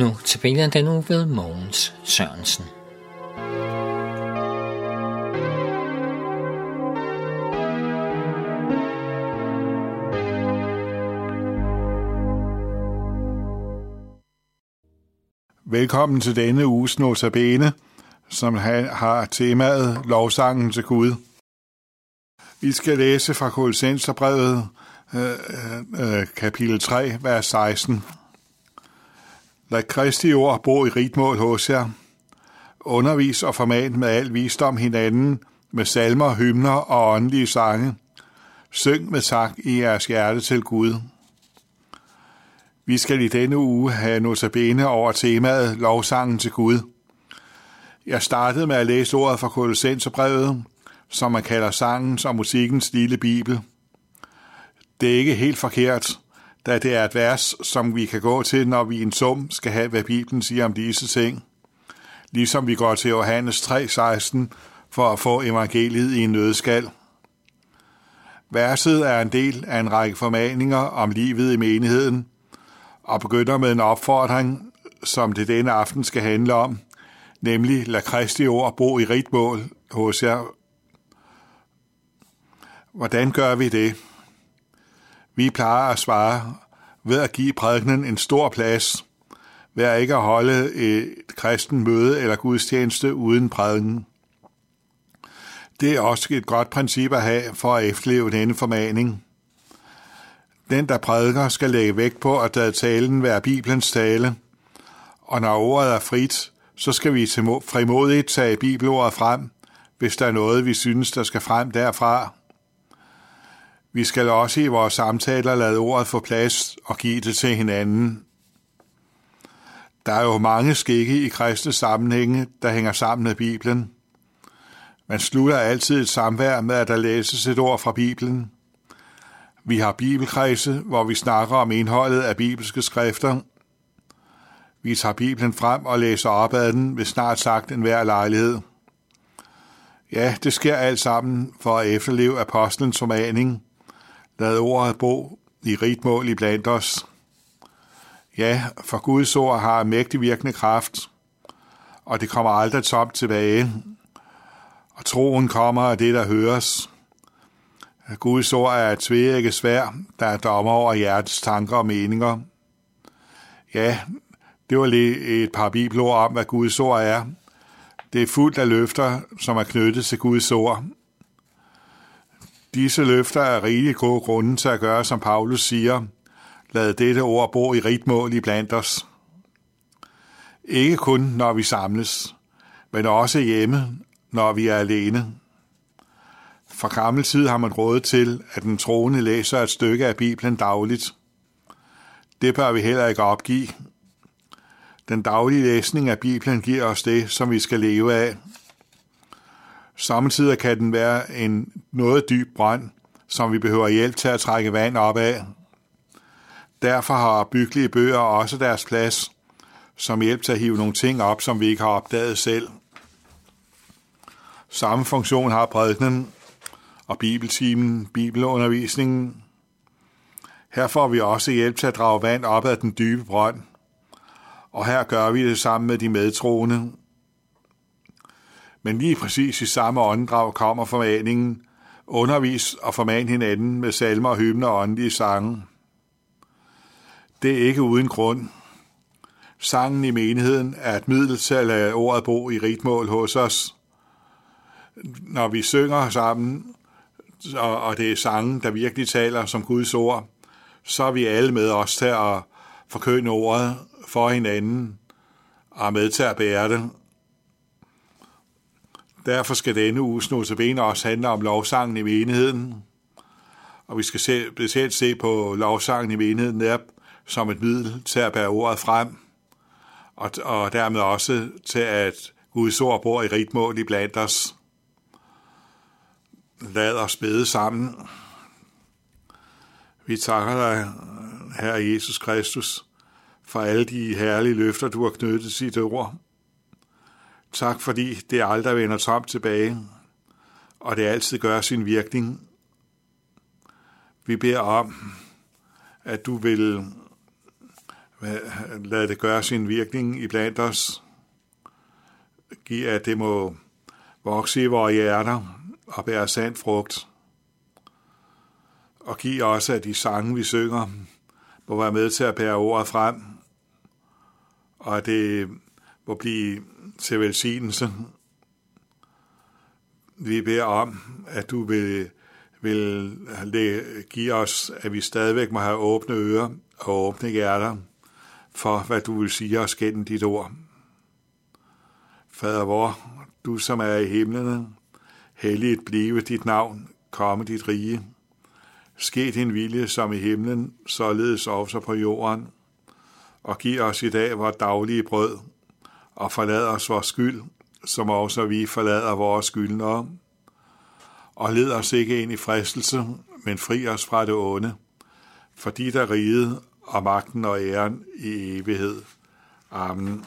Nu tabiner den nu ved Mogens Sørensen. Velkommen til denne uges notabene, som har temaet lovsangen til Gud. Vi skal læse fra Kolossenserbrevet, øh, øh, øh kapitel 3, vers 16. Lad Kristi ord bo i rigt mål hos jer. Undervis og forman med al visdom hinanden, med salmer, hymner og åndelige sange. Syng med tak i jeres hjerte til Gud. Vi skal i denne uge have notabene over temaet lovsangen til Gud. Jeg startede med at læse ordet fra Kolossenserbrevet, som man kalder sangens og musikkens lille bibel. Det er ikke helt forkert, da det er et vers, som vi kan gå til, når vi en sum skal have, hvad Bibelen siger om disse ting. Ligesom vi går til Johannes 3:16 for at få evangeliet i en nødskal. Verset er en del af en række formaninger om livet i menigheden, og begynder med en opfordring, som det denne aften skal handle om, nemlig lad Kristi ord bo i rigt mål hos jer. Hvordan gør vi det? Vi plejer at svare ved at give prædikenen en stor plads, ved at ikke at holde et kristen møde eller gudstjeneste uden prædiken. Det er også et godt princip at have for at efterleve denne formaning. Den, der prædiker, skal lægge vægt på, at der talen være Bibelens tale, og når ordet er frit, så skal vi frimodigt tage bibelordet frem, hvis der er noget, vi synes, der skal frem derfra. Vi skal også i vores samtaler lade ordet få plads og give det til hinanden. Der er jo mange skikke i kristne sammenhænge, der hænger sammen med Bibelen. Man slutter altid et samvær med, at der læses et ord fra Bibelen. Vi har bibelkredse, hvor vi snakker om indholdet af bibelske skrifter. Vi tager Bibelen frem og læser op ad den ved snart sagt enhver lejlighed. Ja, det sker alt sammen for at efterleve apostlens formaning – Lad ordet bo i rigt mål i blandt os. Ja, for Guds ord har mægtig virkende kraft, og det kommer aldrig tomt tilbage. Og troen kommer af det, der høres. Guds ord er et tvækket svær, der er dommer over hjertets tanker og meninger. Ja, det var lige et par bibelord om, hvad Guds ord er. Det er fuldt af løfter, som er knyttet til Guds ord, Disse løfter er rigtig gode grunde til at gøre, som Paulus siger, lad dette ord bo i rigt mål i blandt os. Ikke kun, når vi samles, men også hjemme, når vi er alene. Fra gammel tid har man råd til, at den troende læser et stykke af Bibelen dagligt. Det bør vi heller ikke opgive. Den daglige læsning af Bibelen giver os det, som vi skal leve af – Samtidig kan den være en noget dyb brønd, som vi behøver hjælp til at trække vand op af. Derfor har byggelige bøger også deres plads, som hjælp til at hive nogle ting op, som vi ikke har opdaget selv. Samme funktion har prædikenen og bibeltimen, bibelundervisningen. Her får vi også hjælp til at drage vand op af den dybe brønd. Og her gør vi det sammen med de medtroende, men lige præcis i samme åndedrag kommer formaningen, undervis og forman hinanden med salmer, hymner og åndelige sange. Det er ikke uden grund. Sangen i menigheden er et middel til at lade ordet bo i ritmål hos os. Når vi synger sammen, og det er sangen, der virkelig taler som Guds ord, så er vi alle med os til at forkønne ordet for hinanden og med til at bære det Derfor skal denne uges notabene også handle om lovsangen i menigheden. Og vi skal se, specielt se på lovsangen i menigheden netop som et middel til at bære ordet frem, og, og dermed også til at Guds ord bor i rigt mål i blandt os. Lad os bede sammen. Vi takker dig, Herre Jesus Kristus, for alle de herlige løfter, du har knyttet til dit ord. Tak fordi det aldrig vender tomt tilbage, og det altid gør sin virkning. Vi beder om, at du vil lade det gøre sin virkning i blandt os. Giv, at det må vokse i vores hjerter og bære sand frugt. Og giv også, at de sange, vi synger, må være med til at bære ordet frem, og at det må blive til velsignelse. Vi beder om, at du vil, vil give os, at vi stadigvæk må have åbne ører og åbne hjerter for, hvad du vil sige os gennem dit ord. Fader vor, du som er i himlene, helligt blive dit navn, komme dit rige. Ske din vilje som i himlen, således også på jorden. Og giv os i dag vores daglige brød, og forlad os vores skyld, som også vi forlader vores skyldnere. Og led os ikke ind i fristelse, men fri os fra det onde, fordi der riget og magten og æren i evighed. Amen.